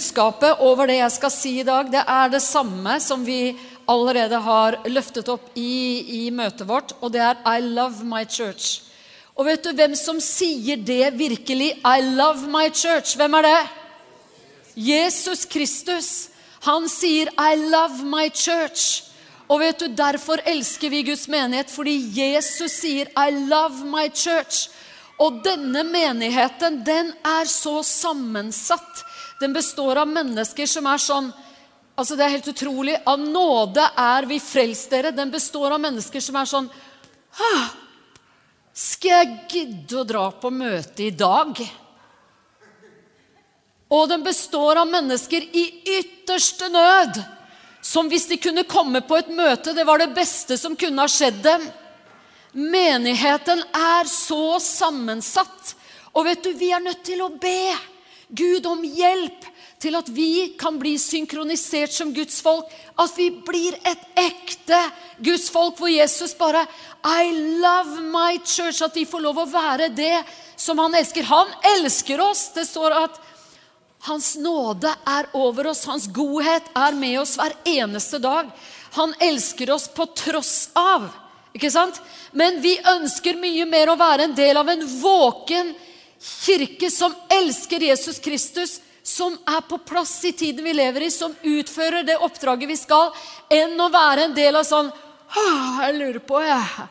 Budskapet over det jeg skal si i dag, det er det samme som vi allerede har løftet opp i, i møtet vårt, og det er I love my church. Og vet du hvem som sier det virkelig? I love my church. Hvem er det? Jesus Kristus. Han sier I love my church. Og vet du, Derfor elsker vi Guds menighet, fordi Jesus sier I love my church. Og denne menigheten, den er så sammensatt. Den består av mennesker som er sånn Altså, det er helt utrolig. Av nåde er vi frelst, dere. Den består av mennesker som er sånn Skal jeg gidde å dra på møte i dag? Og den består av mennesker i ytterste nød. Som hvis de kunne komme på et møte, det var det beste som kunne ha skjedd dem. Menigheten er så sammensatt. Og vet du, vi er nødt til å be Gud om hjelp til at vi kan bli synkronisert som Guds folk. At vi blir et ekte Guds folk hvor Jesus bare I love my church. At de får lov å være det som han elsker. Han elsker oss. Det står at hans nåde er over oss. Hans godhet er med oss hver eneste dag. Han elsker oss på tross av. Ikke sant? Men vi ønsker mye mer å være en del av en våken kirke som elsker Jesus Kristus, som er på plass i tiden vi lever i, som utfører det oppdraget vi skal, enn å være en del av sånn Jeg lurer på, jeg.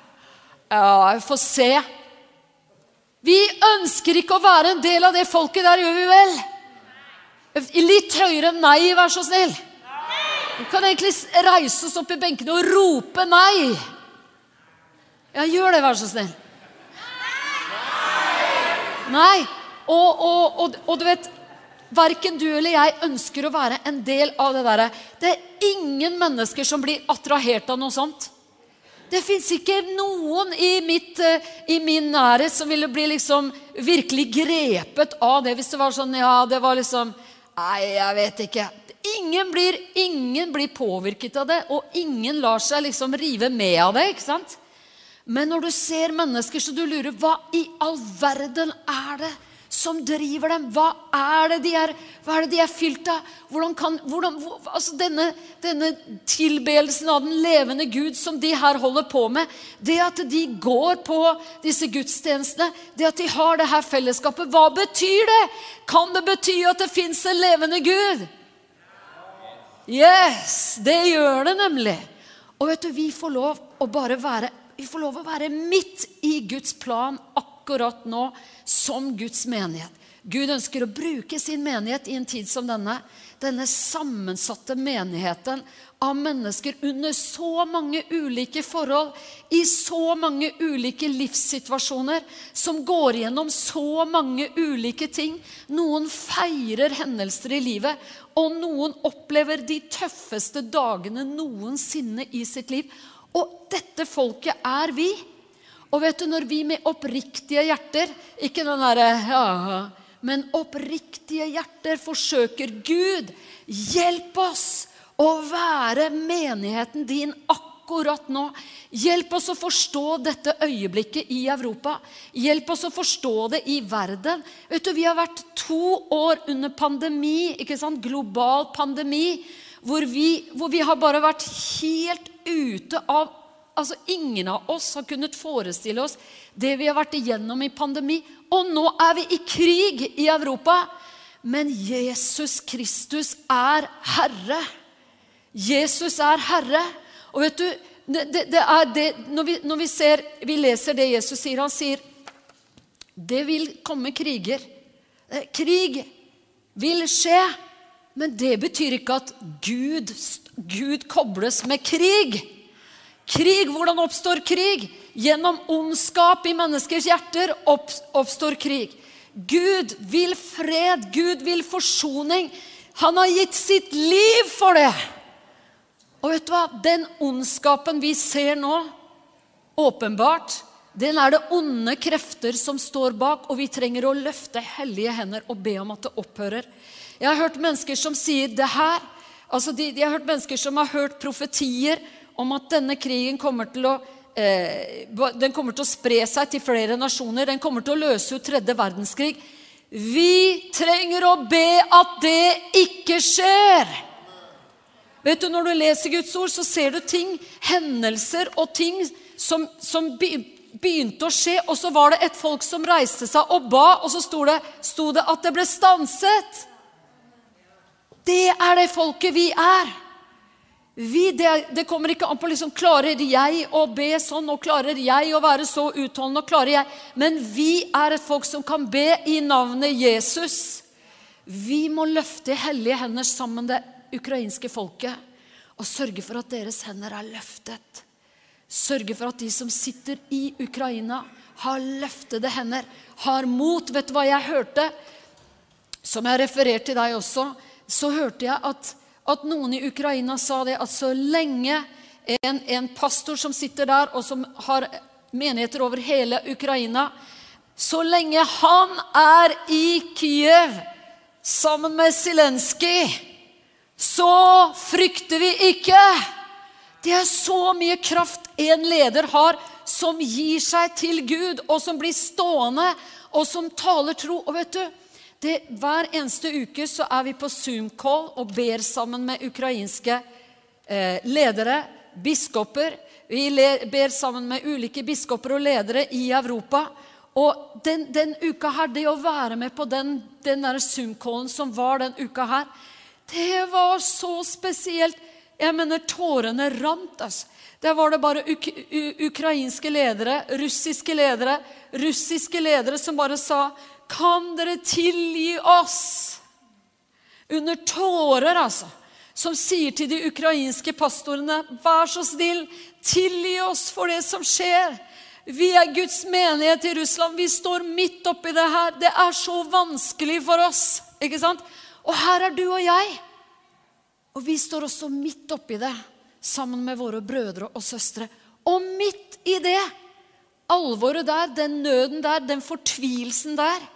Ja, jeg får se. Vi ønsker ikke å være en del av det folket der, gjør vi vel? Litt høyere nei, vær så snill. Vi kan egentlig reise oss opp i benkene og rope nei. Ja, gjør det, vær så snill. Nei. Og, og, og, og du vet Verken du eller jeg ønsker å være en del av det derre. Det er ingen mennesker som blir attrahert av noe sånt. Det fins ikke noen i, mitt, eh, i, min nærhet som ville bli liksom virkelig grepet av det hvis det var sånn Ja, det var liksom Nei, jeg vet ikke. Ingen blir, ingen blir påvirket av det, og ingen lar seg liksom rive med av det. ikke sant? Men når du ser mennesker så du lurer hva i all verden er det som driver dem? Hva er det de er, er, det de er fylt av? Hvordan kan, hvordan, altså denne, denne tilbedelsen av den levende Gud som de her holder på med, det at de går på disse gudstjenestene, det at de har det her fellesskapet, hva betyr det? Kan det bety at det fins en levende Gud? Yes, det gjør det nemlig. Og vet du, vi får lov å bare være vi får lov å være midt i Guds plan akkurat nå som Guds menighet. Gud ønsker å bruke sin menighet i en tid som denne. Denne sammensatte menigheten av mennesker under så mange ulike forhold, i så mange ulike livssituasjoner, som går gjennom så mange ulike ting. Noen feirer hendelser i livet, og noen opplever de tøffeste dagene noensinne i sitt liv. Og dette folket er vi. Og vet du, når vi med oppriktige hjerter Ikke den derre ja, Men oppriktige hjerter forsøker Gud, hjelp oss å være menigheten din akkurat nå. Hjelp oss å forstå dette øyeblikket i Europa. Hjelp oss å forstå det i verden. Vet du, Vi har vært to år under pandemi, ikke sant? global pandemi, hvor vi, hvor vi har bare vært helt ute av Altså, Ingen av oss har kunnet forestille oss det vi har vært igjennom i pandemi. Og nå er vi i krig i Europa. Men Jesus Kristus er Herre. Jesus er Herre. Og vet du, det, det er det, når, vi, når vi, ser, vi leser det Jesus sier Han sier det vil komme kriger. Eh, krig vil skje. Men det betyr ikke at Gud, Gud kobles med krig. Krig, hvordan oppstår krig? Gjennom ondskap i menneskers hjerter oppstår krig. Gud vil fred, Gud vil forsoning. Han har gitt sitt liv for det. Og vet du hva? Den ondskapen vi ser nå, åpenbart, den er det onde krefter som står bak, og vi trenger å løfte hellige hender og be om at det opphører. Jeg har hørt mennesker som sier det her. Altså de, de har hørt mennesker som har hørt profetier om at denne krigen kommer til å eh, den kommer til å spre seg til flere nasjoner. Den kommer til å løse ut tredje verdenskrig. Vi trenger å be at det ikke skjer. Vet du, Når du leser Guds ord, så ser du ting, hendelser og ting som, som begynte å skje. Og så var det et folk som reiste seg og ba, og så sto det, sto det at det ble stanset. Det er det folket vi er. Vi, det, det, kommer ikke an på liksom, klarer jeg å be sånn, og klarer jeg å være så utholdende, og klarer jeg Men vi er et folk som kan be i navnet Jesus. Vi må løfte hellige hender sammen det ukrainske folket og sørge for at deres hender er løftet. Sørge for at de som sitter i Ukraina, har løftede hender, har mot. Vet du hva jeg hørte? Som jeg refererte til deg også, så hørte jeg at at noen i Ukraina sa det at så lenge en, en pastor som sitter der, og som har menigheter over hele Ukraina Så lenge han er i Kiev sammen med Zelenskyj, så frykter vi ikke. Det er så mye kraft en leder har, som gir seg til Gud, og som blir stående, og som taler tro. Og vet du, det, hver eneste uke så er vi på Zoom-call og ber sammen med ukrainske eh, ledere, biskoper. Vi ber sammen med ulike biskoper og ledere i Europa. Og den, den, uka her, det å være med på den, den Zoom-callen som var den uka her, det var så spesielt. Jeg mener, tårene rant. altså. Der var det bare uk ukrainske ledere, russiske ledere, russiske ledere som bare sa kan dere tilgi oss? Under tårer, altså. Som sier til de ukrainske pastorene, vær så snill, tilgi oss for det som skjer. Vi er Guds menighet i Russland. Vi står midt oppi det her. Det er så vanskelig for oss. ikke sant? Og her er du og jeg. Og vi står også midt oppi det sammen med våre brødre og søstre. Og midt i det, alvoret der, den nøden der, den fortvilelsen der,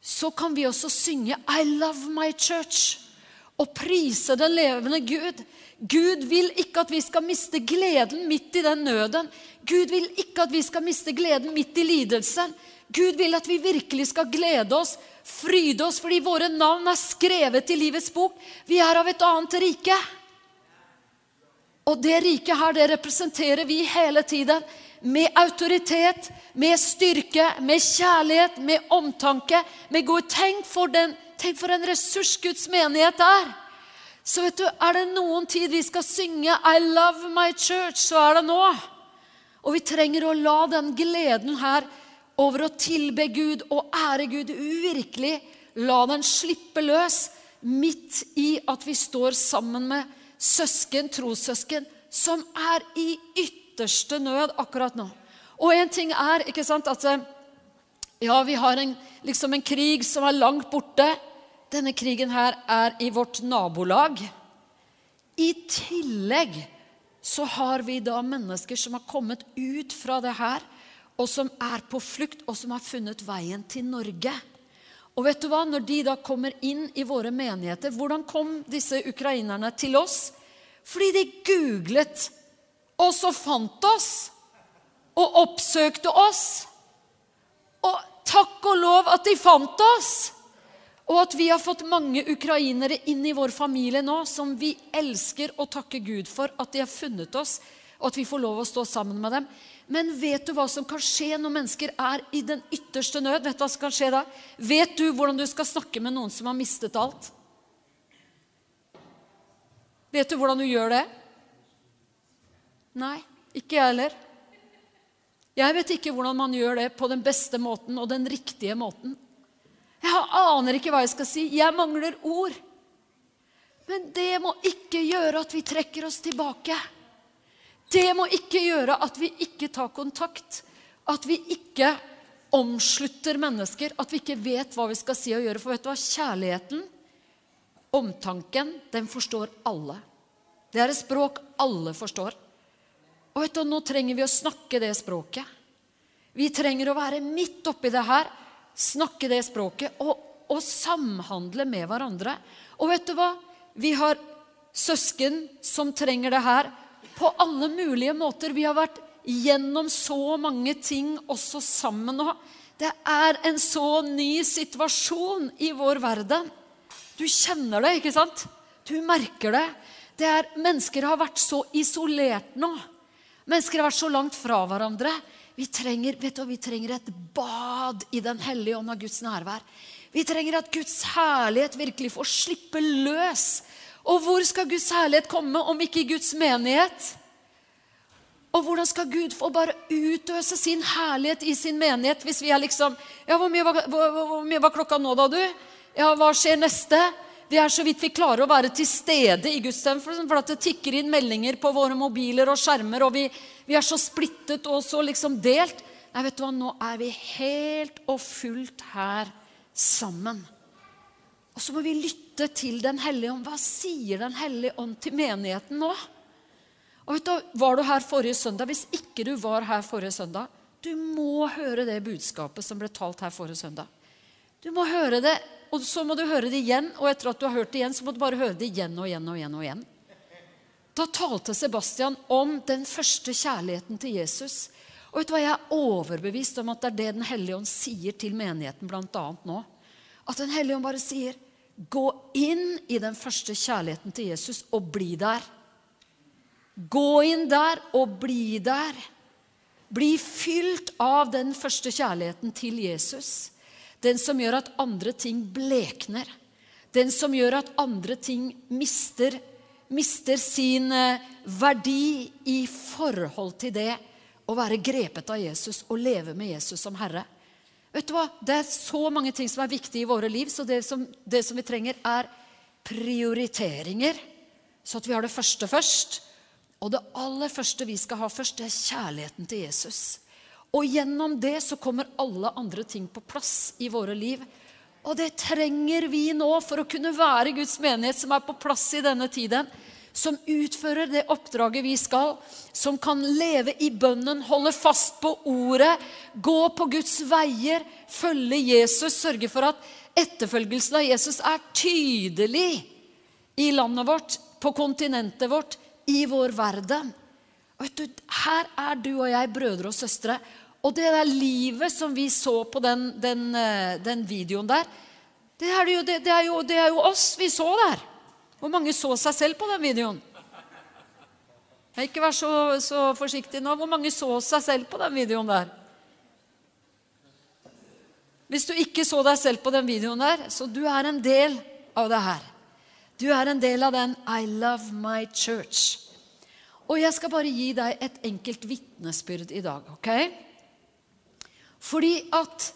så kan vi også synge 'I love my church' og prise den levende Gud. Gud vil ikke at vi skal miste gleden midt i den nøden. Gud vil ikke at vi skal miste gleden midt i lidelsen. Gud vil at vi virkelig skal glede oss, fryde oss, fordi våre navn er skrevet i livets bok. Vi er av et annet rike. Og det riket her, det representerer vi hele tiden med autoritet, med styrke, med kjærlighet, med omtanke, med god Tenk for, den, tenk for en ressurs Guds menighet er. Så vet du, er det noen tid vi skal synge 'I love my church', så er det nå. Og vi trenger å la den gleden her over å tilbe Gud og ære Gud virkelig la den slippe løs midt i at vi står sammen med søsken, trossøsken, som er i ytterligere ytterste nød akkurat nå. Og en ting er ikke sant, at eh, ja, vi har en, liksom en krig som er langt borte. Denne krigen her er i vårt nabolag. I tillegg så har vi da mennesker som har kommet ut fra det her, og som er på flukt, og som har funnet veien til Norge. Og vet du hva? Når de da kommer inn i våre menigheter Hvordan kom disse ukrainerne til oss? Fordi de googlet og så fant oss og oppsøkte oss. Og takk og lov at de fant oss! Og at vi har fått mange ukrainere inn i vår familie nå som vi elsker å takke Gud for at de har funnet oss, og at vi får lov å stå sammen med dem. Men vet du hva som kan skje når mennesker er i den ytterste nød? Vet du hva som kan skje da? Vet du hvordan du skal snakke med noen som har mistet alt? Vet du hvordan du gjør det? Nei, ikke jeg heller. Jeg vet ikke hvordan man gjør det på den beste måten og den riktige måten. Jeg aner ikke hva jeg skal si. Jeg mangler ord. Men det må ikke gjøre at vi trekker oss tilbake. Det må ikke gjøre at vi ikke tar kontakt. At vi ikke omslutter mennesker. At vi ikke vet hva vi skal si og gjøre. For vet du hva? Kjærligheten, omtanken, den forstår alle. Det er et språk alle forstår. Og vet du, Nå trenger vi å snakke det språket. Vi trenger å være midt oppi det her, snakke det språket og, og samhandle med hverandre. Og vet du hva? Vi har søsken som trenger det her på alle mulige måter. Vi har vært gjennom så mange ting også sammen nå. Det er en så ny situasjon i vår verden. Du kjenner det, ikke sant? Du merker det. det er, mennesker har vært så isolert nå. Mennesker har vært så langt fra hverandre. Vi trenger, du, vi trenger et bad i Den hellige ånd av Guds nærvær. Vi trenger at Guds herlighet virkelig får slippe løs. Og hvor skal Guds herlighet komme om ikke i Guds menighet? Og hvordan skal Gud få bare utøse sin herlighet i sin menighet hvis vi er liksom Ja, hvor mye var, hvor, hvor mye var klokka nå, da, du? Ja, hva skjer neste? Vi er så vidt vi klarer å være til stede i gudstjenesten. For at det tikker inn meldinger på våre mobiler og skjermer, og vi, vi er så splittet og så liksom delt. Nei, vet du hva, nå er vi helt og fullt her sammen. Og så må vi lytte til Den hellige ånd. Hva sier Den hellige ånd til menigheten nå? Og vet du, Var du her forrige søndag? Hvis ikke du var her forrige søndag, du må høre det budskapet som ble talt her forrige søndag. Du må høre det, og så må du høre det igjen. Og etter at du har hørt det igjen, så må du bare høre det igjen og igjen og igjen. og igjen. Da talte Sebastian om den første kjærligheten til Jesus. Og vet du hva, Jeg er overbevist om at det er det Den hellige ånd sier til menigheten bl.a. nå. At Den hellige ånd bare sier, 'Gå inn i den første kjærligheten til Jesus og bli der'. Gå inn der og bli der. Bli fylt av den første kjærligheten til Jesus. Den som gjør at andre ting blekner. Den som gjør at andre ting mister, mister sin eh, verdi i forhold til det å være grepet av Jesus og leve med Jesus som Herre. Vet du hva? Det er så mange ting som er viktige i våre liv, så det som, det som vi trenger, er prioriteringer. Så at vi har det første først, og det aller første vi skal ha først, det er kjærligheten til Jesus. Og gjennom det så kommer alle andre ting på plass i våre liv. Og det trenger vi nå for å kunne være Guds menighet som er på plass i denne tiden. Som utfører det oppdraget vi skal. Som kan leve i bønnen, holde fast på ordet, gå på Guds veier, følge Jesus, sørge for at etterfølgelsen av Jesus er tydelig i landet vårt, på kontinentet vårt, i vår verden. Du, her er du og jeg brødre og søstre. Og det der livet som vi så på den, den, eh, den videoen der, det er, jo, det, det, er jo, det er, jo, oss vi så der. Hvor mange så seg selv på den videoen? Ikke vær så, så forsiktig nå. Hvor mange så seg selv på den videoen der? Hvis du ikke så deg selv på den videoen der, så du er en del av det her. Du er en del av den I love my church. Og jeg skal bare gi deg et enkelt vitnesbyrd i dag. ok? Fordi at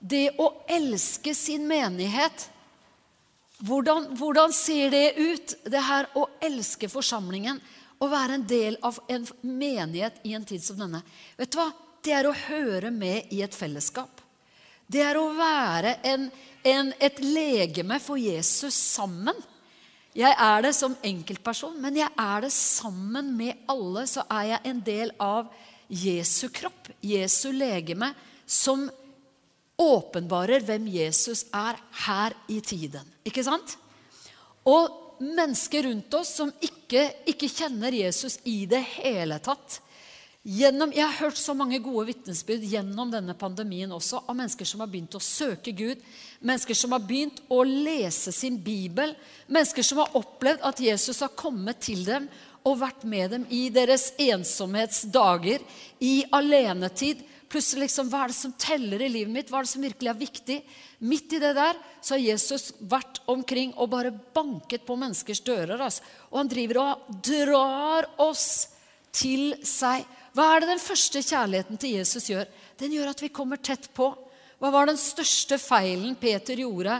det å elske sin menighet hvordan, hvordan, ser det ut, det her å elske forsamlingen? Å være en del av en menighet i en tid som denne. Vet du hva? Det er å høre med i et fellesskap. Det er å være en, en, et legeme for Jesus sammen. Jeg er det som enkeltperson, men jeg er det sammen med alle. Så er jeg en del av Jesu kropp, Jesu legeme, som åpenbarer hvem Jesus er her i tiden. Ikke sant? Og mennesker rundt oss som ikke, ikke kjenner Jesus i det hele tatt, Gjennom, jeg har hørt så mange gode vitnesbyrd gjennom denne pandemien også av mennesker som har begynt å søke Gud, mennesker som har begynt å lese sin bibel, mennesker som har opplevd at Jesus har kommet til dem og vært med dem i deres ensomhetsdager, i alenetid. Plutselig liksom, Hva er det som teller i livet mitt? Hva er det som virkelig er viktig? Midt i det der så har Jesus vært omkring og bare banket på menneskers dører. Altså. Og han driver og drar oss til seg. Hva er det den første kjærligheten til Jesus gjør? Den gjør at vi kommer tett på. Hva var den største feilen Peter gjorde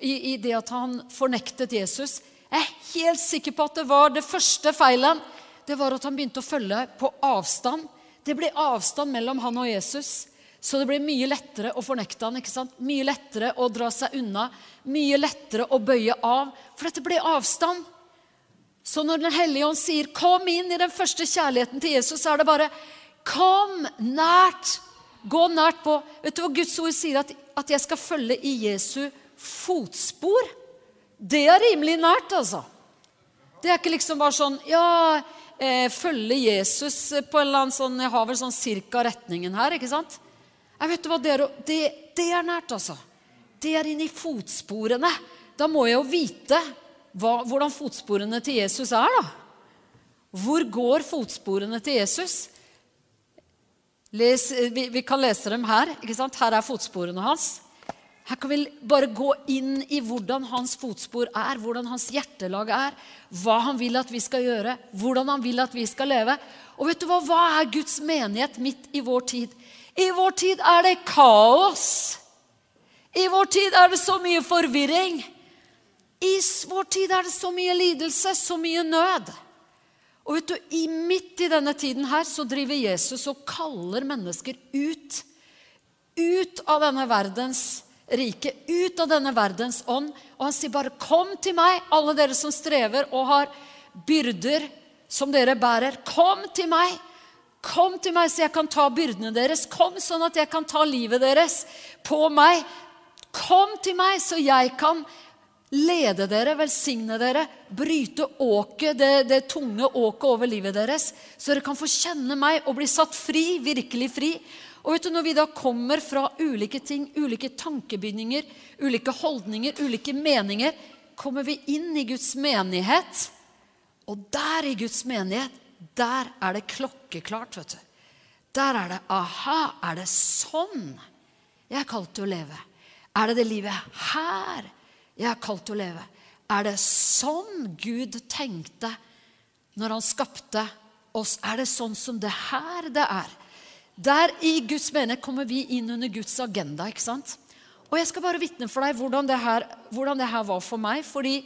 i, i det at han fornektet Jesus? Jeg er helt sikker på at det var det første feilen. Det var at han begynte å følge på avstand. Det ble avstand mellom han og Jesus. Så det blir mye lettere å fornekte han, ikke sant? Mye lettere å dra seg unna. Mye lettere å bøye av. For dette ble avstand. Så når Den hellige ånd sier 'kom inn i den første kjærligheten til Jesus', så er det bare 'kom nært'. Gå nært på. Vet du hva Guds ord sier? At, at jeg skal følge i Jesu fotspor. Det er rimelig nært, altså. Det er ikke liksom bare sånn Ja, eh, følge Jesus på en eller annen sånn Jeg har vel sånn cirka retningen her, ikke sant? Jeg vet hva, det, det, det er nært, altså. Det er inni fotsporene. Da må jeg jo vite hva, hvordan fotsporene til Jesus er, da. Hvor går fotsporene til Jesus? Les, vi, vi, kan lese dem her. ikke sant? Her er fotsporene hans. Her kan vi bare gå inn i hvordan hans fotspor er, hvordan hans hjertelag er, hva han vil at vi skal gjøre, hvordan han vil at vi skal leve. Og vet du hva? Hva er Guds menighet midt i vår tid? I vår tid er det kaos. I vår tid er det så mye forvirring. I vår tid er det så mye lidelse, så mye nød. Og vet du, i Midt i denne tiden her så driver Jesus og kaller mennesker ut. Ut av denne verdens rike, ut av denne verdens ånd. Og han sier bare, 'Kom til meg, alle dere som strever og har byrder som dere bærer. Kom til meg.' Kom til meg, så jeg kan ta byrdene deres. Kom sånn at jeg kan ta livet deres på meg. Kom til meg, så jeg kan lede dere, velsigne dere, bryte åket, det, det tunge åket over livet deres, så dere kan få kjenne meg og bli satt fri, virkelig fri. Og vet du, Når vi da kommer fra ulike ting, ulike tankebygninger, ulike holdninger, ulike meninger, kommer vi inn i Guds menighet. Og der i Guds menighet, der er det klokkeklart. vet du. Der er det aha, er det sånn jeg er kalt til å leve? Er det det livet her jeg er kalt til å leve. Er det sånn Gud tenkte når han skapte oss? Er det sånn som det her det er? Der i Guds menighet kommer vi inn under Guds agenda. ikke sant? Og jeg skal bare vitne for deg hvordan det, her, hvordan det her var for meg. Fordi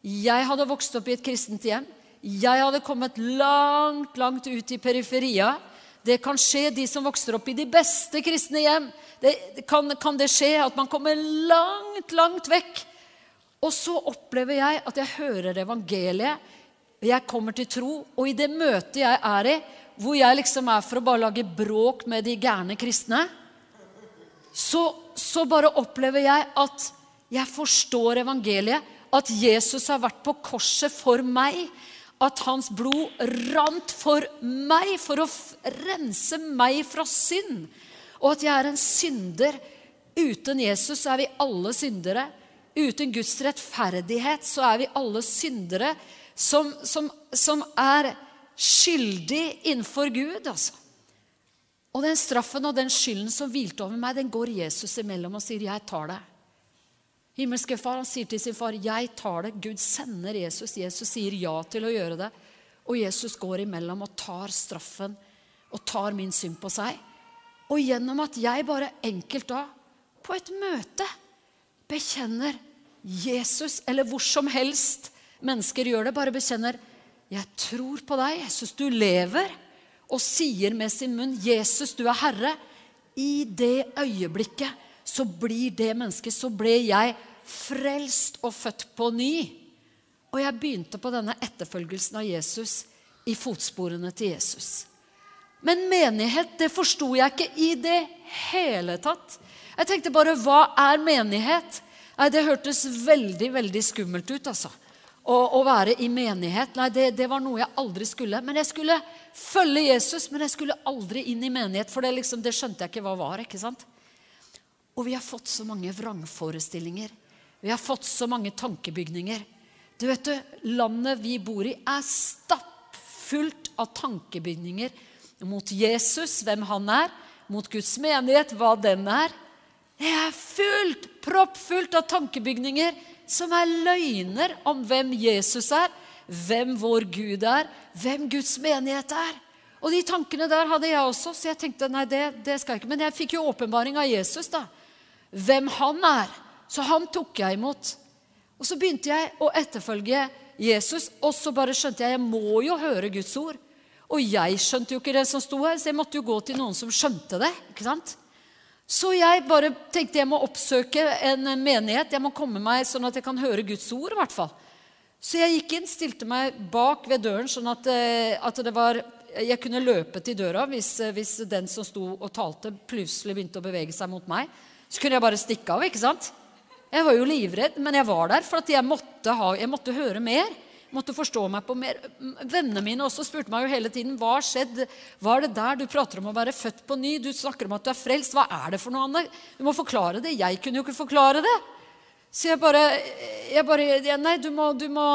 jeg hadde vokst opp i et kristent hjem. Jeg hadde kommet langt, langt ut i periferia. Det kan skje de som vokser opp i de beste kristne hjem. Det, kan, kan det skje at man kommer langt, langt vekk og så opplever jeg at jeg hører evangeliet. Jeg kommer til tro, og i det møtet jeg er i, hvor jeg liksom er for å bare lage bråk med de gærne kristne, så, så bare opplever jeg at jeg forstår evangeliet. At Jesus har vært på korset for meg. At hans blod rant for meg for å rense meg fra synd. Og at jeg er en synder. Uten Jesus er vi alle syndere. Uten Guds rettferdighet så er vi alle syndere som, som, som er skyldig innenfor Gud. altså. Og den straffen og den skylden som hvilte over meg, den går Jesus imellom og sier, 'Jeg tar det'. Himmelske far han sier til sin far, 'Jeg tar det'. Gud sender Jesus. Jesus sier ja til å gjøre det. Og Jesus går imellom og tar straffen og tar min synd på seg. Og gjennom at jeg bare enkelt da, på et møte, bekjenner Jesus, eller hvor som helst mennesker gjør det, bare bekjenner 'Jeg tror på deg, Jesus, du lever', og sier med sin munn 'Jesus, du er Herre', i det øyeblikket så blir det mennesket Så ble jeg frelst og født på ny. Og jeg begynte på denne etterfølgelsen av Jesus i fotsporene til Jesus. Men menighet, det forsto jeg ikke i det hele tatt. Jeg tenkte bare hva er menighet? Nei, Det hørtes veldig veldig skummelt ut. altså. Å, å være i menighet. Nei, det, det, var noe jeg aldri skulle. Men jeg skulle følge Jesus, men jeg skulle aldri inn i menighet. For det, liksom, det skjønte jeg ikke hva var. ikke sant? Og vi har fått så mange vrangforestillinger. Vi har fått så mange tankebygninger. Du vet du, Landet vi bor i, er stappfullt av tankebygninger mot Jesus, hvem han er, mot Guds menighet, hva den er. Det er fullt, proppfullt av tankebygninger som er løgner om hvem Jesus er, hvem vår Gud er, hvem Guds menighet er. Og de tankene der hadde jeg også, så jeg tenkte nei, det, det skal jeg ikke. Men jeg fikk jo åpenbaring av Jesus, da. Hvem han er. Så han tok jeg imot. Og så begynte jeg å etterfølge Jesus, og så bare skjønte jeg jeg må jo høre Guds ord. Og jeg skjønte jo ikke det som sto her, så jeg måtte jo gå til noen som skjønte det. ikke sant? Så jeg bare tenkte jeg må oppsøke en menighet. Jeg må komme meg sånn at jeg kan høre Guds ord. I hvert fall. Så jeg gikk inn, stilte meg bak ved døren, sånn at, eh, at var, jeg kunne løpe til døra hvis, eh, hvis, den som sto og talte, plutselig begynte å bevege seg mot meg. Så kunne jeg bare stikke av. ikke sant? Jeg var jo livredd, men jeg var der for at jeg måtte, ha, jeg måtte høre mer. Måtte forstå meg på mer. Vennene mine også spurte meg jo hele tiden hva har skjedd. Hva er det der du prater om å være født på ny? Du snakker om at du er frelst. Hva er det for noe, Anne? Du må forklare det. Jeg kunne jo ikke forklare det. Så jeg bare, jeg bare Nei, du må, du må,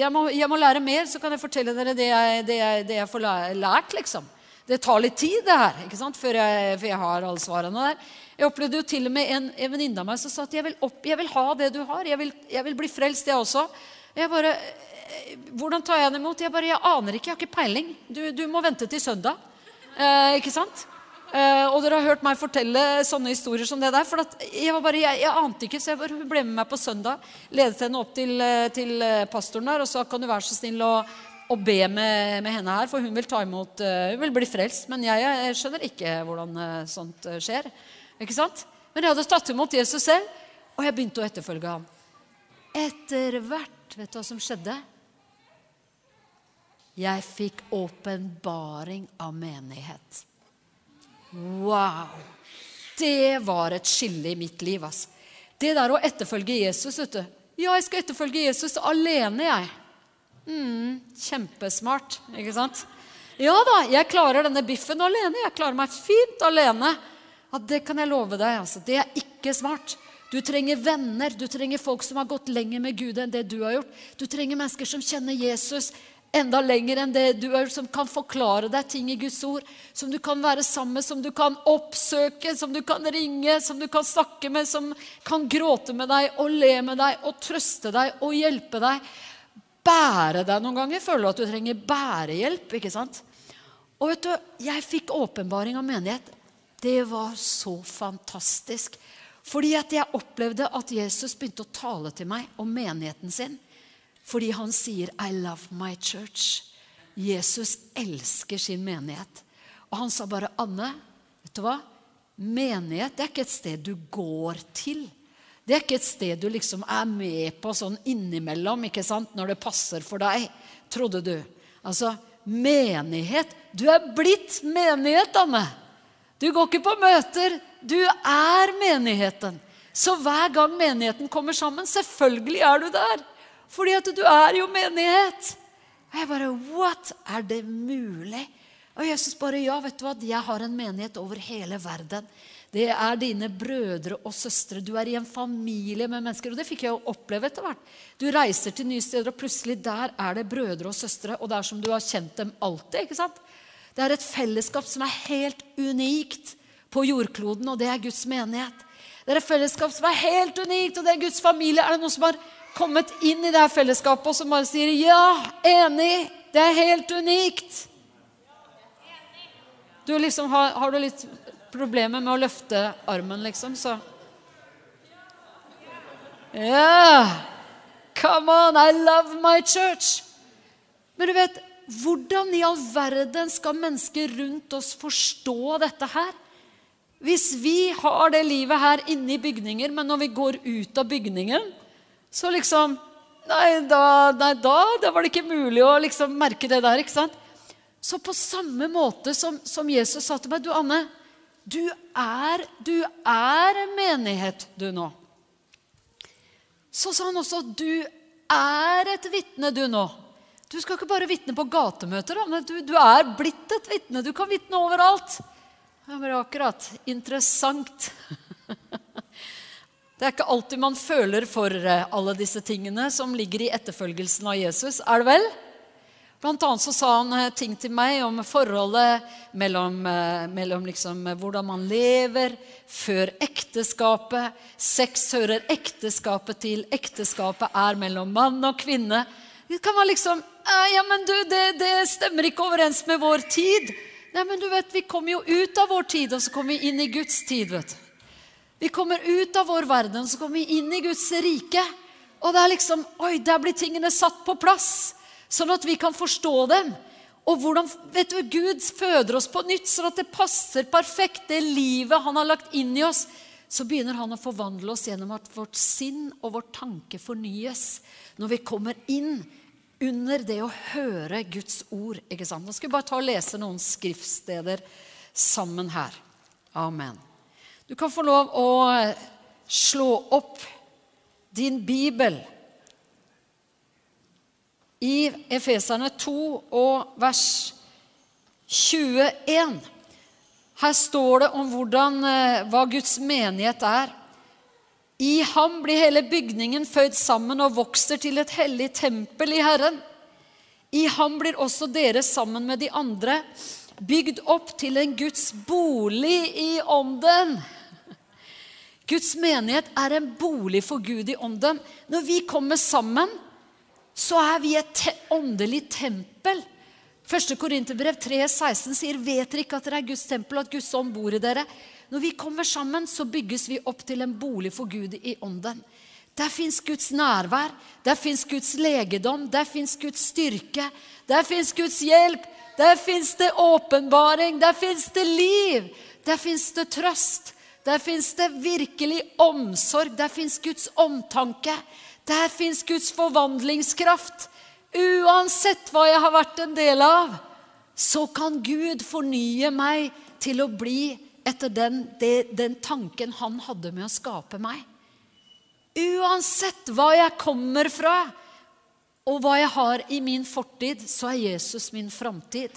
jeg må, jeg må lære mer, så kan jeg fortelle dere det jeg, det jeg, det jeg får lært, liksom. Det tar litt tid, det her, ikke sant? Før jeg, for jeg har alle svarene der. Jeg opplevde jo til og med en, en venninne av meg som sa at jeg vil, opp, jeg vil, ha det du har. Jeg vil, jeg vil bli frelst, jeg også. Jeg bare Hvordan tar jeg den imot? Jeg bare, jeg aner ikke, jeg har ikke peiling. Du, du må vente til søndag. Eh, ikke sant? Eh, og dere har hørt meg fortelle sånne historier som det der. For jeg, bare, jeg, jeg, ante ikke, så jeg bare, hun ble med meg på søndag. Ledet henne opp til, eh, til eh, pastoren der og sa kan du være så snill å, å be med, med, henne her, for hun vil ta imot, hun vil bli frelst. Men jeg, jeg skjønner ikke hvordan sånt skjer. Ikke sant? Men jeg hadde tatt imot Jesus selv, og jeg begynte å etterfølge ham. Etter hvert Vet du hva som skjedde? Jeg fikk åpenbaring av menighet. Wow! Det var et skille i mitt liv. ass. Det der å etterfølge Jesus vet du. Ja, jeg skal etterfølge Jesus alene, jeg. Mm, kjempesmart, ikke sant? Ja da, jeg klarer denne biffen alene. Jeg klarer meg fint alene. Ja, Det kan jeg love deg. altså. Det er ikke smart. Du trenger venner, du trenger folk som har gått lenger med Gud enn det du har gjort. Du trenger mennesker som kjenner Jesus enda lenger enn det du har gjort, som kan forklare deg ting i Guds ord, som du kan være sammen med, som du kan oppsøke, som du kan ringe, som du kan snakke med, som kan gråte med deg og le med deg og trøste deg og hjelpe deg. Bære deg noen ganger. Føler du at du trenger bærehjelp? ikke sant? Og vet du, jeg fikk åpenbaring av menighet. Det var så fantastisk. Fordi at jeg opplevde at Jesus begynte å tale til meg om menigheten sin. Fordi han sier 'I love my church'. Jesus elsker sin menighet. Og han sa bare 'Anne, vet du hva? Menighet det er ikke et sted du går til. Det er ikke et sted du liksom er med på sånn innimellom ikke sant? når det passer for deg, trodde du. Altså, menighet Du er blitt menighet, Anne. Du går ikke på møter. Du er menigheten. Så hver gang menigheten kommer sammen, selvfølgelig er du der. Fordi at du er jo menighet. Og jeg bare What? Er det mulig? Og Jesus bare Ja, vet du hva? Jeg har en menighet over hele verden. Det er dine brødre og søstre. Du er i en familie med mennesker. Og det fikk jeg jo oppleve etter hvert. Du reiser til nye steder, og plutselig der er det brødre og søstre. Og det er som du har kjent dem alltid. ikke sant? Det er et fellesskap som er helt unikt på jordkloden, og det er Guds menighet. Det er et fellesskap som er helt unikt, og det er Guds familie. Er det noen som har kommet inn i det her fellesskapet og som bare sier 'ja, enig', det er helt unikt? Du liksom har, har du litt problemer med å løfte armen, liksom, så! Yeah. Come on, I love my church. Men du vet, hvordan i all verden skal mennesker rundt oss forstå dette her? Hvis vi har det livet her inne i bygninger, men når vi går ut av bygningen, så liksom Nei, da, nei, da, da var det ikke mulig å liksom merke det der. ikke sant? Så på samme måte som, som Jesus sa til meg Du, Anne, du er, du er en menighet, du nå. Så sa han også du er et vitne, du nå. Du skal ikke bare vitne på gatemøter. Du, du er blitt et vitne. Du kan vitne overalt. Ja, men akkurat. Interessant. Det er ikke alltid man føler for eh, alle disse tingene som ligger i etterfølgelsen av Jesus. Er det vel? Blant annet så sa han eh, ting til meg om forholdet mellom, eh, mellom liksom hvordan man lever før ekteskapet. Sex hører ekteskapet til. Ekteskapet er mellom mann og kvinne. Det kan man liksom Ja, men du, det, det stemmer ikke overens med vår tid. Nei, men du vet, Vi kommer jo ut av vår tid, og så kommer vi inn i Guds tid. vet du. Vi kommer ut av vår verden, og så kommer vi inn i Guds rike. Og det er liksom, oi, der blir tingene satt på plass, sånn at vi kan forstå dem. Og hvordan, vet du, Gud føder oss på nytt, sånn at det passer perfekt, det livet han har lagt inn i oss. Så begynner han å forvandle oss gjennom at vårt sinn og vår tanke fornyes. Når vi kommer inn under det å høre Guds ord. ikke sant? Nå skal vi bare ta og lese noen skriftsteder sammen her. Amen. Du kan få lov å slå opp din bibel i Efeserne 2 og vers 21. Her står det om hvordan, eh, hva Guds menighet er. I ham blir hele bygningen føyd sammen og vokser til et hellig tempel i Herren. I ham blir også dere sammen med de andre bygd opp til en Guds bolig i ånden. Guds menighet er en bolig for Gud i ånden. Når vi kommer sammen, så er vi et te åndelig tempel. 1. Korinterbrev 3,16 sier, 'Vet dere ikke at dere er Guds tempel, og at Guds ånd bor i dere?' Når vi kommer sammen, så bygges vi opp til en bolig for Gud i ånden. Der fins Guds nærvær, der fins Guds legedom, der fins Guds styrke, der fins Guds hjelp, der fins det åpenbaring, der fins det liv, der fins det trøst. Der fins det virkelig omsorg, der fins Guds omtanke. Der fins Guds forvandlingskraft. Uansett hva jeg har vært en del av, så kan Gud fornye meg til å bli etter den, det, den tanken han hadde med å skape meg. Uansett hva jeg kommer fra, og hva jeg har i min fortid, så er Jesus min framtid.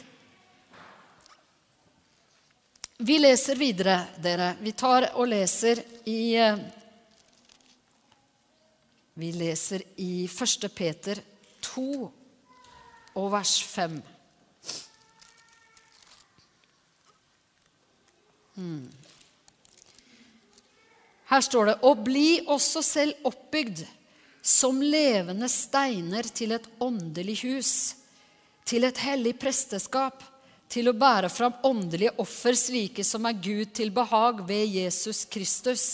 Vi leser videre, dere. Vi tar og leser i eh, Vi leser i 1. Peter 2 og vers 5. Hmm. Her står det Og bli også selv oppbygd som levende steiner til et åndelig hus, til et hellig presteskap, til å bære fram åndelige offer slike som er Gud til behag ved Jesus Kristus.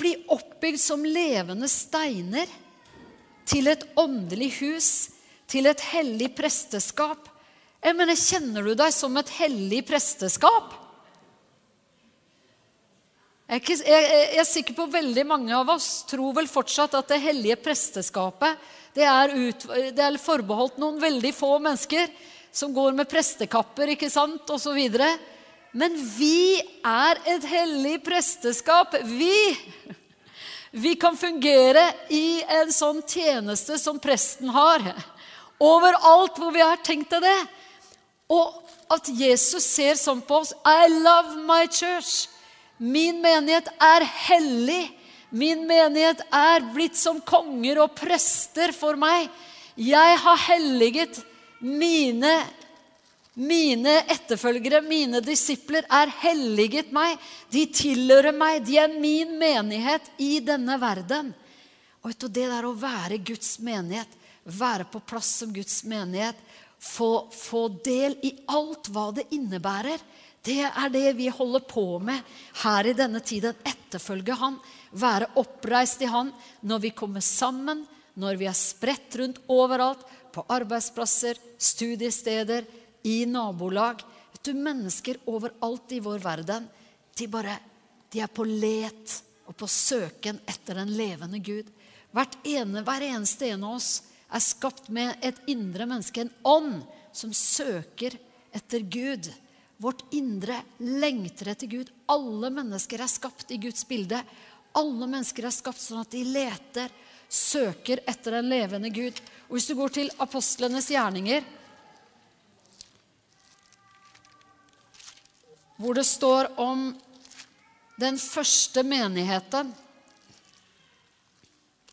Bli oppbygd som levende steiner til et åndelig hus, til et hellig presteskap. Jeg mener, Kjenner du deg som et hellig presteskap? Jeg er, ikke, jeg, jeg er, sikker på veldig mange av oss tror vel fortsatt at det hellige presteskapet det er, ut, det er forbeholdt noen veldig få mennesker som går med prestekapper ikke sant, osv. Men vi er et hellig presteskap. Vi! Vi kan fungere i en sånn tjeneste som presten har. Overalt hvor vi har tenkt til det. Og at Jesus ser sånn på oss. I love my church. Min menighet er hellig. Min menighet er blitt som konger og prester for meg. Jeg har helliget mine mine etterfølgere, mine disipler, er helliget meg. De tilhører meg. De er min menighet i denne verden. Og vet du, Det der å være Guds menighet, være på plass som Guds menighet, få, få del i alt hva det innebærer, det er det vi holder på med her i denne tiden. Etterfølge Han, være oppreist i Han når vi kommer sammen, når vi er spredt rundt overalt, på arbeidsplasser, studiesteder, i nabolag. Vet du, Mennesker overalt i vår verden de, bare, de er på let og på søken etter den levende Gud. Ene, hver eneste en av oss er skapt med et indre menneske, en ånd, som søker etter Gud. Vårt indre lengter etter Gud. Alle mennesker er skapt i Guds bilde. Alle mennesker er skapt sånn at de leter, søker etter den levende Gud. Og Hvis du går til apostlenes gjerninger, hvor det står om den første menigheten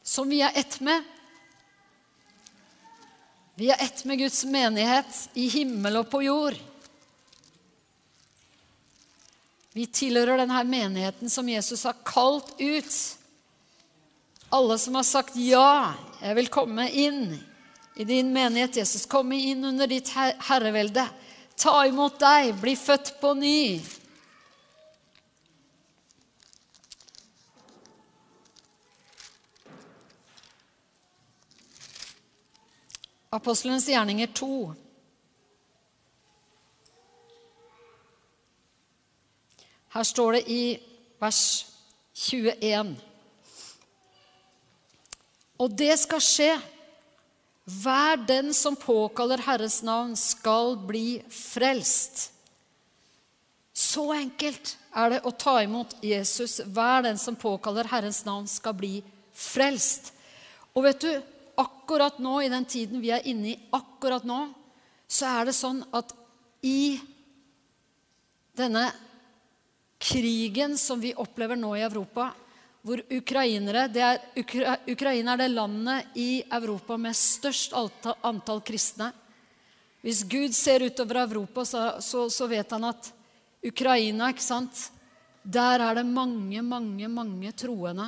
som vi er ett med. Vi er ett med Guds menighet i himmel og på jord. Vi tilhører denne menigheten som Jesus har kalt ut. Alle som har sagt 'ja, jeg vil komme inn i din menighet', Jesus, komme inn under ditt herrevelde ta imot deg, bli født på ny. Apostelens gjerninger 2. Her står det i vers 21. Og det skal skje hver den som påkaller Herrens navn, skal bli frelst. Så enkelt er det å ta imot Jesus. Hver den som påkaller Herrens navn, skal bli frelst. Og vet du, akkurat nå, i den tiden vi er inne i akkurat nå, så er det sånn at i denne krigen som vi opplever nå i Europa, hvor ukrainere det er, Ukra Ukraina er det landet i Europa med størst antall kristne. Hvis Gud ser utover Europa, så, så, så vet han at Ukraina, ikke sant Der er det mange, mange, mange troende.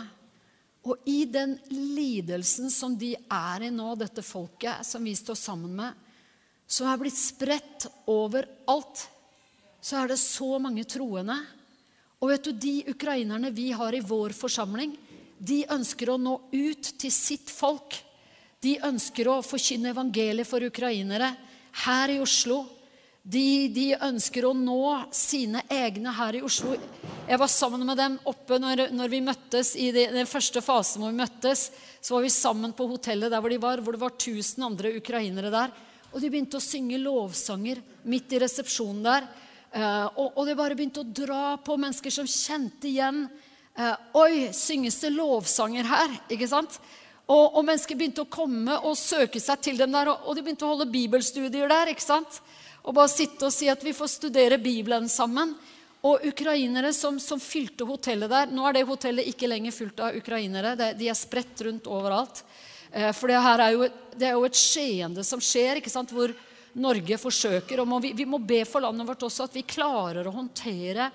Og i den lidelsen som de er i nå, dette folket som vi står sammen med, som er blitt spredt overalt, så er det så mange troende. Og vet du, de ukrainerne vi har i vår forsamling, de ønsker å nå ut til sitt folk. De ønsker å forkynne evangeliet for ukrainere her i Oslo. De, de, ønsker å nå sine egne her i Oslo. Jeg var sammen med dem oppe når, når vi møttes i de, den første fasen hvor vi møttes. Så var vi sammen på hotellet der hvor de var, hvor det var 1000 andre ukrainere der. Og de begynte å synge lovsanger midt i resepsjonen der. Uh, og, og, det bare begynte å dra på mennesker som kjente igjen uh, Oi, synges det lovsanger her? Ikke sant? Og, og, mennesker begynte å komme og søke seg til dem der, og, og de begynte å holde bibelstudier der. ikke sant? Og bare sitte og si at vi får studere Bibelen sammen. Og ukrainere som, som, fylte hotellet der Nå er det hotellet ikke lenger fylt av ukrainere. de er spredt rundt overalt. Eh, for det her er jo, det er jo et skjeende som skjer, ikke sant? hvor Norge forsøker. Og må, vi, vi, må be for landet vårt også at vi klarer å håndtere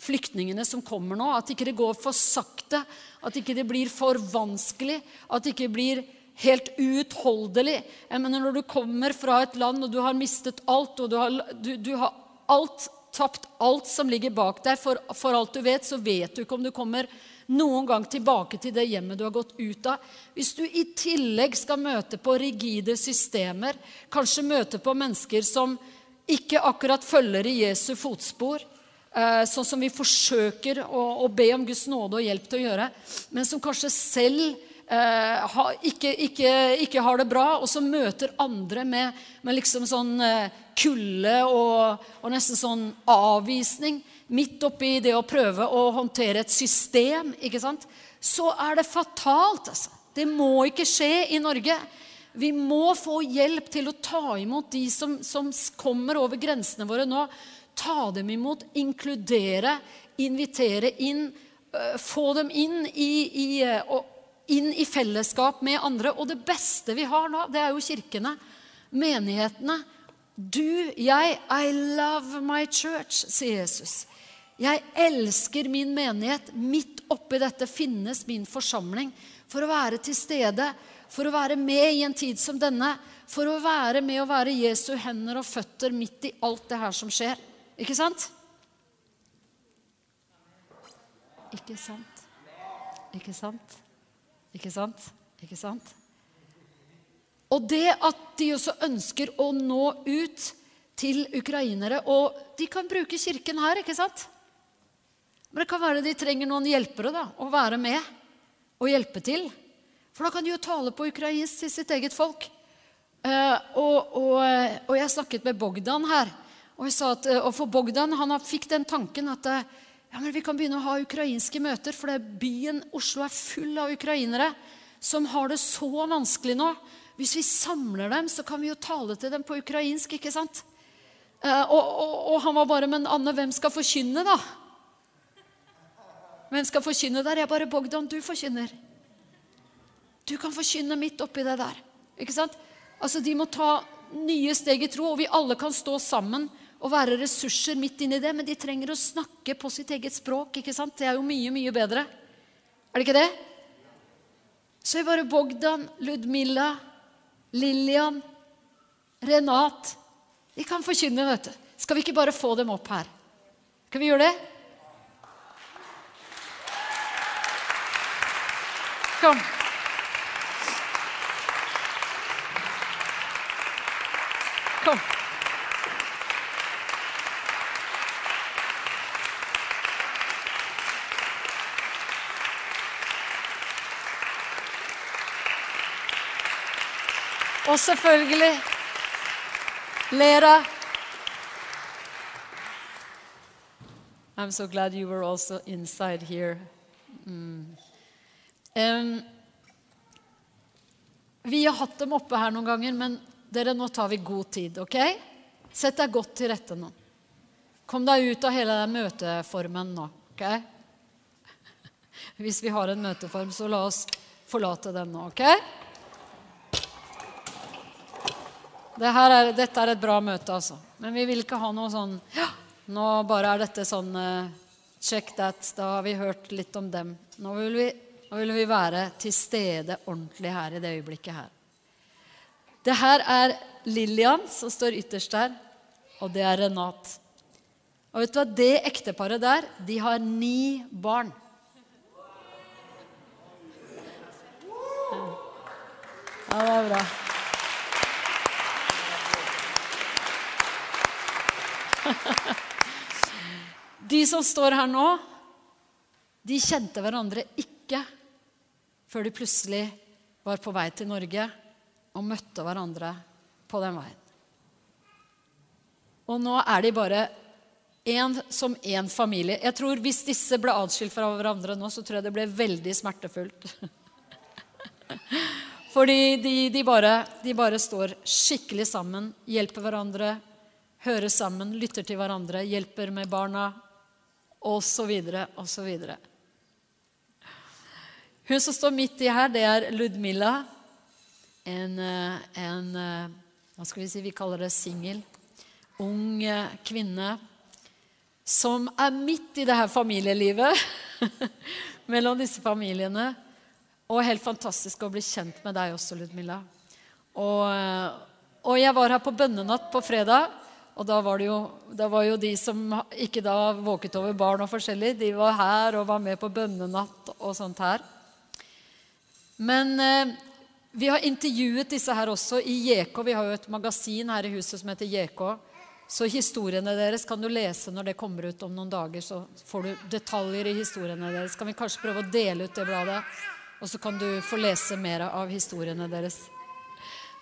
flyktningene som kommer nå. At ikke det går for sakte, at ikke det blir for vanskelig. At det ikke blir helt uutholdelig. Jeg mener, når du kommer fra et land og du har mistet alt, og du har, du, du har alt, tapt alt som ligger bak deg, for, for alt du vet, så vet du ikke om du kommer noen gang tilbake til det hjemmet du har gått ut av. Hvis du i tillegg skal møte på rigide systemer, kanskje møte på mennesker som ikke akkurat følger i Jesu fotspor, eh, sånn som vi forsøker å, be om Guds nåde og hjelp til å gjøre, men som kanskje selv eh, ikke, ikke, ikke, har det bra, og som møter andre med, med liksom sånn eh, kulde og, og nesten sånn avvisning midt oppi det å prøve å håndtere et system, ikke sant, så er det fatalt. Altså. Det må ikke skje i Norge. Vi må få hjelp til å ta imot de som, som kommer over grensene våre nå. Ta dem imot, inkludere, invitere inn. Få dem inn i, i, inn i fellesskap med andre. Og det beste vi har nå, det er jo kirkene, menighetene. Du, jeg, I love my church, sier Jesus. Jeg elsker min menighet. Midt oppi dette finnes min forsamling. For å være til stede, for å være med i en tid som denne. For å være med å være Jesu hender og føtter midt i alt det her som skjer. Ikke sant? Ikke sant? Ikke sant? Ikke sant? Ikke sant? Og det at de også ønsker å nå ut til ukrainere Og de kan bruke kirken her, ikke sant? Men det kan være de trenger noen hjelpere da, å være med og hjelpe til. For da kan de jo tale på ukrainsk til sitt eget folk. Uh, og, og, og, jeg snakket med Bogdan her. Og, at, uh, og for Bogdan han fikk den tanken at uh, ja, men vi kan begynne å ha ukrainske møter. For byen Oslo er full av ukrainere som har det så vanskelig nå. Hvis vi samler dem, så kan vi jo tale til dem på ukrainsk. ikke sant? Og, og, han var bare Men Anne, hvem skal forkynne, da? Hvem skal forkynne der? Jeg bare Bogdan, du forkynner. Du kan forkynne midt oppi det der. Ikke sant? Altså, De må ta nye steg i tro, og vi alle kan stå sammen og være ressurser midt inni det, men de trenger å snakke på sitt eget språk. ikke sant? Det er jo mye, mye bedre. Er det ikke det? Så er bare Bogdan, Ludmilla, Lillian, Renat De kan forkynne, vet du. Skal vi ikke bare få dem opp her? Skal vi gjøre det? Kom. Kom. Og selvfølgelig Lera. I'm so glad you were also inside here. Mm. Vi har hatt dem oppe her noen ganger, men dere, nå tar vi god tid, OK? Sett deg godt til rette nå. Kom deg ut av hele den møteformen nå, OK? Hvis vi har en møteform, så la oss forlate den nå, OK? Det er, dette er et bra møte, altså. Men vi vil ikke ha noe sånn ja, Nå bare er dette sånn uh, Check that. Da har vi hørt litt om dem. Nå vil vi nå vil vi være til stede ordentlig her i det øyeblikket her. Det her er Lillian, som står ytterst der, og det er Renat. Og vet du hva? Det ekteparet der, de har ni barn. Ja, det er bra. De som står her nå, de kjente hverandre ikke før de plutselig var på vei til Norge og møtte hverandre på den veien. Og nå er de bare en, som én familie. Jeg tror Hvis disse ble atskilt fra hverandre nå, så tror jeg det ble veldig smertefullt. Fordi de, de, bare, de bare står skikkelig sammen, hjelper hverandre, hører sammen, lytter til hverandre, hjelper med barna osv. osv. Hun som står midt i her, det er Ludmilla. En, eh, en eh, hva skal vi si, vi kaller det singel. Ung eh, kvinne som er midt i det her familielivet mellom disse familiene. Og helt fantastisk å bli kjent med deg også, Ludmilla. Og, og jeg var her på bønnenatt på fredag. Og da var, det jo, var jo de som ikke da våket over barn og forskjellig, de var her og var med på bønnenatt og sånt her. Men eh, vi har intervjuet disse her også i JK. Vi har jo et magasin her i huset som heter JK. Så historiene deres kan du lese når det kommer ut om noen dager. Så får du detaljer i historiene deres. Kan vi kanskje prøve å dele ut det bladet? Og så kan du få lese mer av historiene deres.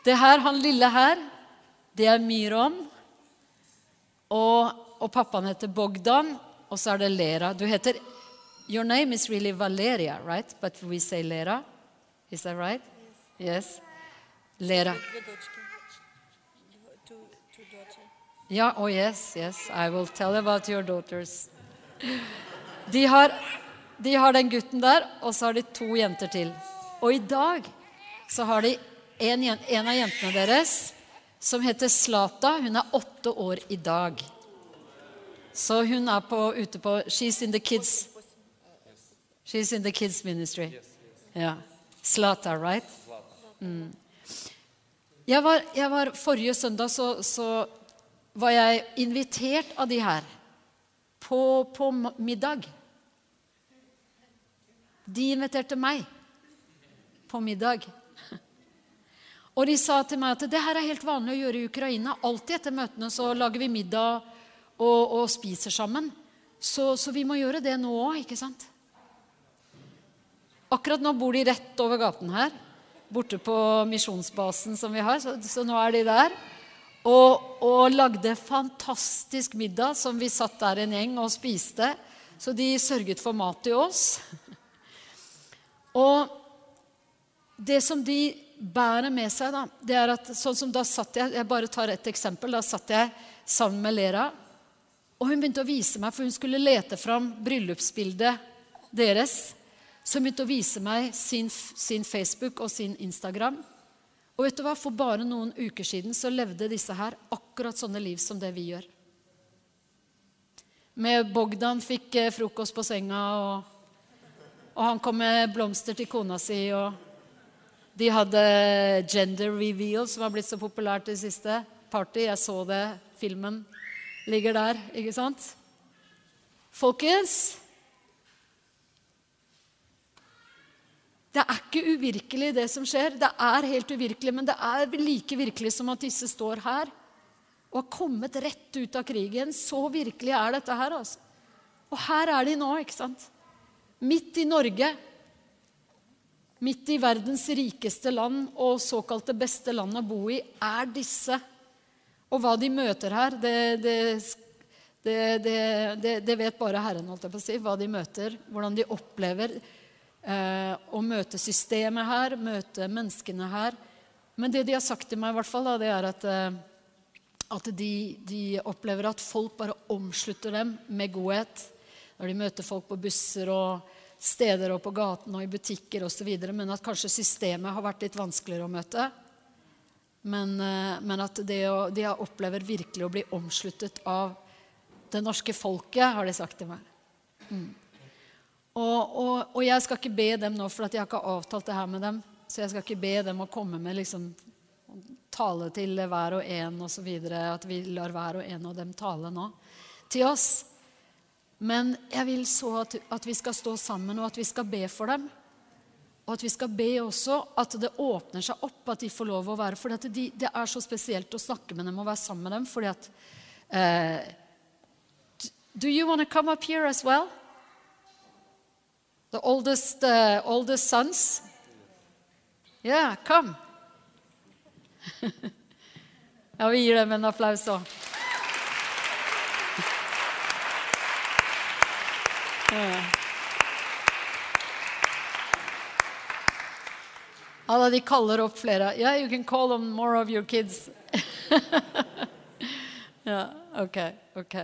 Det her, han lille her, det er Myron. Og, og pappaen heter Bogdan. Og så er det Lera. Du heter Your name is really Valeria, right? But we say Lera. Is that right? Yes. Lera. Ja, oh yes, yes. I will tell about your daughters. De har, de har den gutten der, og så har de to jenter til. Og i dag så har de en, en av jentene deres som heter Slata. Hun er åtte år i dag. Så hun er på, ute på She's in the kids She's in the kids ministry. Ja. Slata, right? Mm. Jeg var, jeg var, forrige søndag så, så, var jeg invitert av de her på, på middag. De inviterte meg på middag. Og de sa til meg at det her er helt vanlig å gjøre i Ukraina. Alltid etter møtene så lager vi middag og, og spiser sammen. Så, så, vi må gjøre det nå òg, ikke sant? Akkurat nå bor de rett over gaten her, borte på misjonsbasen som vi har. Så, så nå er de der. Og, og, lagde fantastisk middag som vi satt der en gjeng og spiste. Så de sørget for mat til oss. Og det som de bærer med seg, da, det er at sånn som da satt jeg Jeg bare tar et eksempel. Da satt jeg sammen med Lera. Og hun begynte å vise meg, for hun skulle lete fram bryllupsbildet deres. Hun begynte å vise meg sin, sin, Facebook og sin Instagram. Og vet du hva? For bare noen uker siden så levde disse her akkurat sånne liv som det vi gjør. Med Bogdan fikk eh, frokost på senga, og, og han kom med blomster til kona si. og De hadde gender reveal, som har blitt så populært i det siste. Party. Jeg så det. Filmen ligger der, ikke sant? Folkens, Det er ikke uvirkelig, det som skjer. Det er helt uvirkelig, men det er like virkelig som at disse står her og har kommet rett ut av krigen. Så virkelig er dette her, altså. Og her er de nå, ikke sant? Midt i Norge. Midt i verdens rikeste land og såkalte beste land å bo i, er disse. Og hva de møter her, det, det, det, det vet bare Herren, holdt jeg på å si. Hva de møter, hvordan de opplever å eh, møte systemet her, møte menneskene her. Men det de har sagt til meg, i hvert fall, da, det er at, eh, at de, de, opplever at folk bare omslutter dem med godhet. Når de møter folk på busser og steder og på gaten og i butikker osv. Men at kanskje systemet har vært litt vanskeligere å møte. Men, eh, men at det å, de opplever virkelig å bli omsluttet av det norske folket, har de sagt til meg. Mm. Og, og, og, jeg skal ikke be dem nå, for jeg har ikke avtalt det her med dem. Så jeg skal ikke be dem å komme med liksom, tale til hver og en osv. At vi lar hver og en av dem tale nå til oss. Men jeg vil så at, at, vi skal stå sammen, og at vi skal be for dem. Og at vi skal be også at det åpner seg opp, at de får lov å være For de, det er så spesielt å snakke med dem og være sammen med dem. fordi at uh, Do you want to come up here as well? The oldest, uh, oldest sons? Yeah, come. ja, vi gir dem en applaus òg. Ja, de kaller opp flere. Yeah, you can call them more of your kids. ja, ok, ok.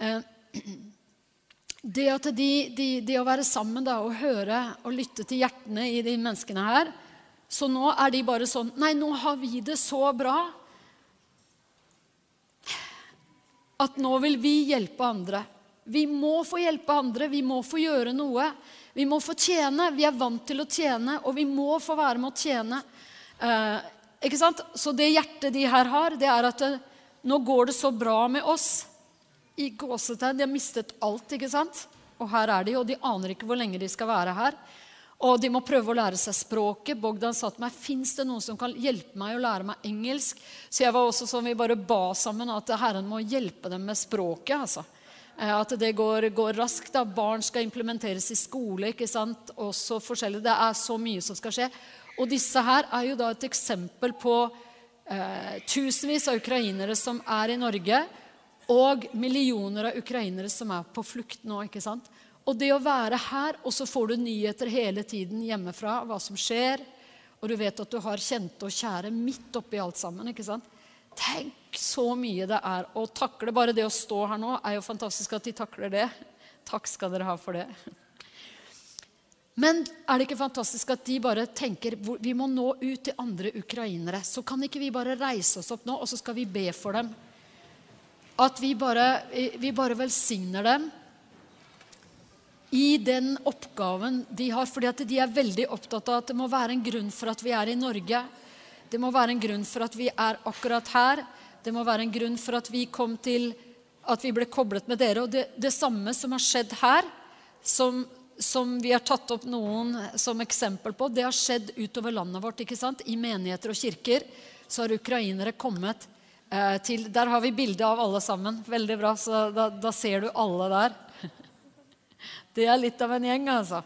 Uh, det at de, de, de, å være sammen da, og høre og lytte til hjertene i de menneskene her Så nå er de bare sånn Nei, nå har vi det så bra at nå vil vi hjelpe andre. Vi må få hjelpe andre, vi må få gjøre noe. Vi må få tjene. Vi er vant til å tjene, og vi må få være med å tjene. Eh, ikke sant? Så det hjertet de her har, det er at det, eh, nå går det så bra med oss i gåsetegn. De har mistet alt, ikke sant? Og her er de, og de aner ikke hvor lenge de skal være her. Og de må prøve å lære seg språket. Bogdan sa til meg fins det noen som kan hjelpe meg å lære meg engelsk. Så jeg var også sånn, vi bare ba sammen at Herren må hjelpe dem med språket. altså. Eh, at det går, går raskt. da. Barn skal implementeres i skole. ikke sant? Også forskjellig. Det er så mye som skal skje. Og disse her er jo da et eksempel på eh, tusenvis av ukrainere som er i Norge og millioner av ukrainere som er på flukt nå. ikke sant? Og det å være her, og så får du nyheter hele tiden hjemmefra hva som skjer, og du vet at du har kjente og kjære midt oppi alt sammen. ikke sant? Tenk så mye det er å takle. Bare det å stå her nå er jo fantastisk at de takler det. Takk skal dere ha for det. Men er det ikke fantastisk at de bare tenker vi må nå ut til andre ukrainere? Så kan ikke vi bare reise oss opp nå, og så skal vi be for dem? At vi bare, vi bare velsigner dem i den oppgaven de har. fordi at de er veldig opptatt av at det må være en grunn for at vi er i Norge. Det må være en grunn for at vi er akkurat her. Det må være en grunn for at vi kom til at vi ble koblet med dere. Og det, det samme som har skjedd her, som, som, vi har tatt opp noen som eksempel på, det har skjedd utover landet vårt. ikke sant? I menigheter og kirker så har ukrainere kommet Eh, til, der har vi bilde av alle sammen. Veldig bra. Så da, da, ser du alle der. Det er litt av en gjeng, altså.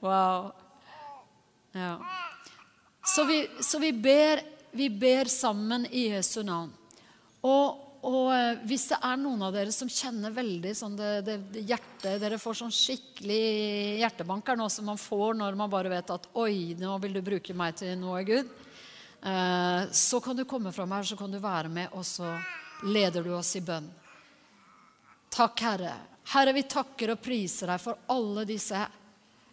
Wow. Ja. Så, vi, så vi, ber, vi, ber, sammen i Jesu navn. Og, og, eh, hvis det er noen av dere som kjenner veldig sånn det, det, det hjertet Dere får sånn skikkelig hjertebank her nå som man får når man bare vet at Oi, nå vil du bruke meg til noe, Gud. Eh, så kan du komme fram her, så kan du være med, og så leder du oss i bønn. Takk, Herre. Herre, vi takker og priser deg for alle disse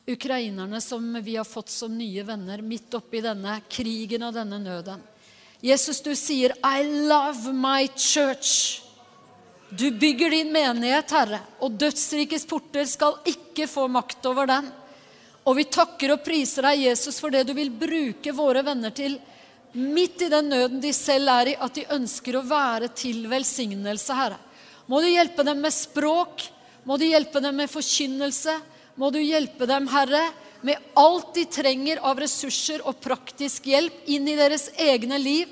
ukrainerne som vi har fått som nye venner midt oppi denne krigen og denne nøden. Jesus, du sier 'I love my church'. Du bygger din menighet, Herre, og dødsrikets porter skal ikke få makt over den. Og vi takker og priser deg, Jesus, for det du vil bruke våre venner til midt i den nøden de selv er i, at de ønsker å være til velsignelse, Herre. Må du hjelpe dem med språk, må du hjelpe dem med forkynnelse, må du hjelpe dem, Herre, med alt de trenger av ressurser og praktisk hjelp inn i deres egne liv,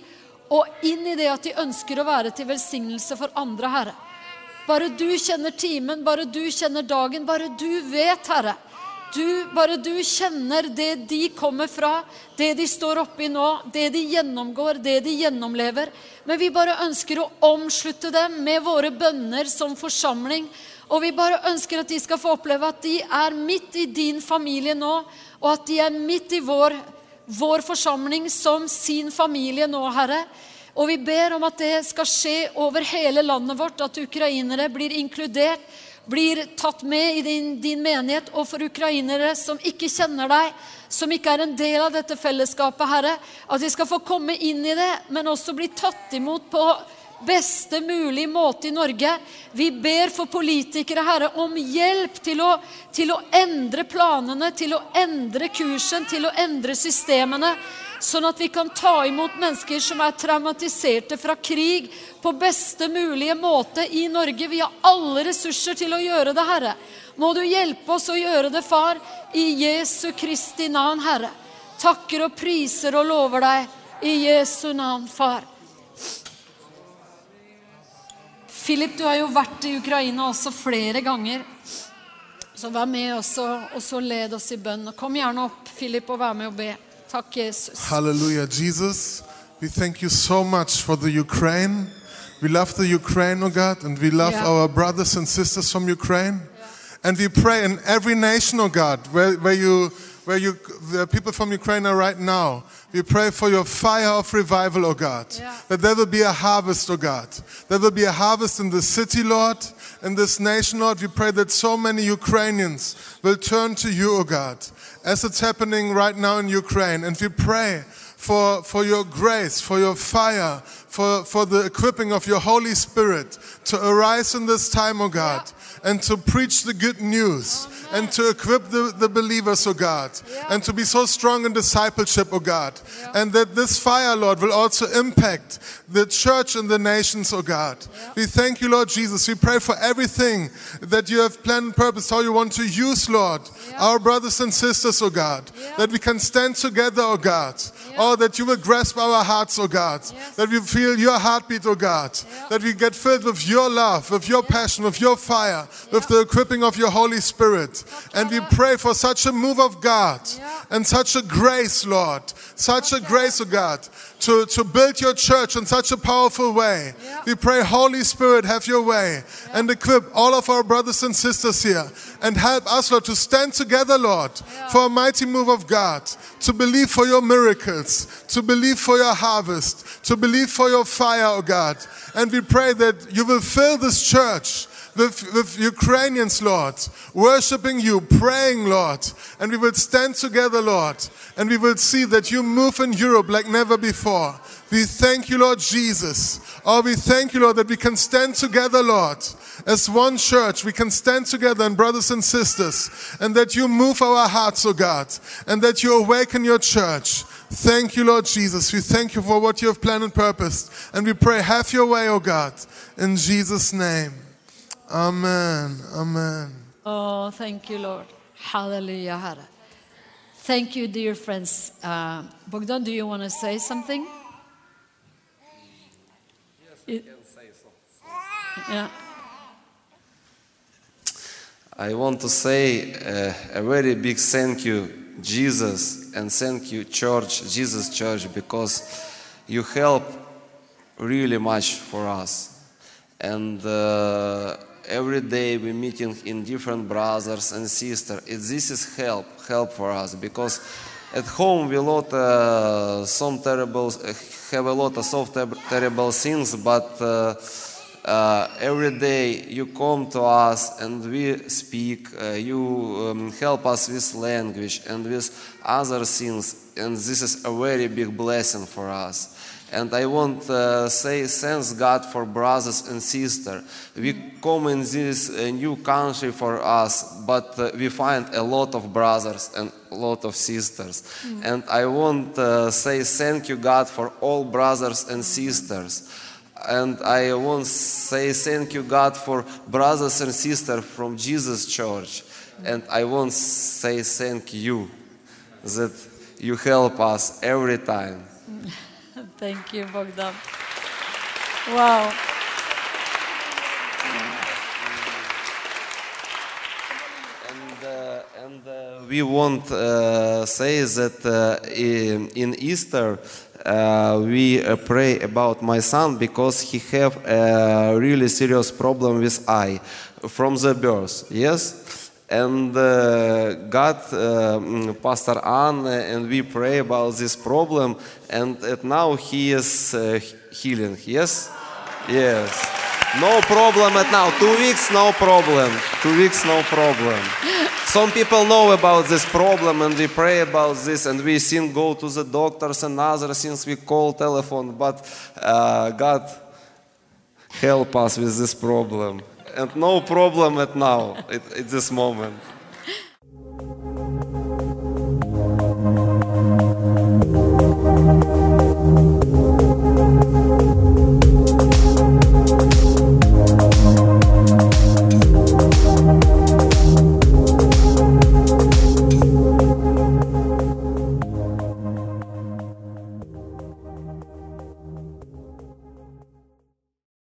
og inn i det at de ønsker å være til velsignelse for andre, Herre. Bare du kjenner timen, bare du kjenner dagen, bare du vet, Herre du, bare du kjenner det de kommer fra, det de står oppi nå, det de gjennomgår, det de gjennomlever. Men vi bare ønsker å omslutte dem med våre bønner som forsamling. Og vi bare ønsker at de skal få oppleve at de er midt i din familie nå, og at de er midt i vår, vår forsamling som sin familie nå, Herre. Og vi ber om at det skal skje over hele landet vårt, at ukrainere blir inkludert, blir tatt med i din, din, menighet. Og for ukrainere som ikke kjenner deg, som ikke er en del av dette fellesskapet, Herre, at de skal få komme inn i det, men også bli tatt imot på beste mulig måte i Norge. Vi ber for politikere, Herre, om hjelp til å, til å endre planene, til å endre kursen, til å endre systemene sånn at vi kan ta imot mennesker som er traumatiserte fra krig, på beste mulige måte i Norge. Vi har alle ressurser til å gjøre det, Herre. Må du hjelpe oss å gjøre det, Far, i Jesu Kristi navn, Herre. Takker og priser og lover deg i Jesu navn, Far. Philip, du har jo vært i Ukraina også flere ganger. Så vær med oss og så led oss i bønn. Kom gjerne opp, Philip, og vær med og be. Takk, Jesus. Halleluja, Jesus, we thank you so much for the Ukraine. We love the Ukraine, oh God, and we love Yeah. our brothers and sisters from Ukraine. And we pray in every nation, oh God, where, where you where you the people from Ukraine are right now. We pray for your fire of revival, oh God. Yeah. That there will be a harvest, oh God. There will be a harvest in this city, Lord, in this nation, Lord. We pray that so many Ukrainians will turn to you, oh God, as it's happening right now in Ukraine. And we pray for, for your grace, for your fire, for, for the equipping of your Holy Spirit to arise in this time, oh God, and to preach the good news and to equip the, the believers, oh God, and to be so strong in discipleship, oh God. And that this fire, Lord, will also impact the church and the nations, oh God. We thank you, Lord Jesus. We pray for everything that you have planned and purposed, how you want to use, Lord, our brothers and sisters, oh God, that we can stand together, oh God. Oh, that you will grasp our hearts, oh God. That we feel your heartbeat, oh God. That we get filled with your love, with your passion, with your fire, with the equipping of your Holy Spirit. And we pray for such a move of God and such a grace, Lord. Such a grace, oh God. To, to build your church in such a powerful way. We pray, Holy Spirit, have your way and equip all of our brothers and sisters here and help us, Lord, to stand together, Lord, for a mighty move of God, to believe for your miracles, to believe for your harvest, to believe for your fire, oh God. And we pray that you will fill this church with, with Ukrainians, Lord, worshiping you, praying, Lord. And we will stand together, Lord, and we will see that you move in Europe like never before. We thank you, Lord Jesus. Oh, we thank you, Lord, that we can stand together, Lord, as one church. We can stand together and brothers and sisters, and that you move our hearts, oh God, and that you awaken your church. Thank you, Lord Jesus. We thank you for what you have planned and purposed. And we pray, have your way, oh God, in Jesus' name. Amen. Amen. Oh, thank you, Lord. Hallelujah, Thank you, dear friends. Uh, Bogdan, do you want to say something? Yes, I can say something. Yeah. I want to say uh, a very big thank you, Jesus, and thank you, Church, Jesus Church, because you help really much for us. And uh, every day we meeting in different brothers and sisters. This is help, help for us because at home we lot uh, some terrible, have a lot of so ter- terrible things, but. Uh, uh, every day you come to us and we speak uh, you um, help us with language and with other things and this is a very big blessing for us and i want to uh, say thanks god for brothers and sisters we come in this uh, new country for us but uh, we find a lot of brothers and a lot of sisters and i want to say thank you god for all brothers and sisters and I want to say thank you, God, for brothers and sisters from Jesus Church. And I want to say thank you that you help us every time. Thank you, Bogdan. Wow. We won't uh, say that uh, in, Easter uh, we uh, pray about my son because he have a really serious problem with eye from the birth. Yes, And uh, God, uh, mm, Pastor Anne, and we pray about this problem, and now he is healing. Yes, yes. No problem at now. Two weeks, no problem. Two weeks, no problem. Some people know about this problem and we pray about this and we sin go to the doctors and other Since we call telephone, but uh, God help us with this problem. And no problem at now, at, at this moment.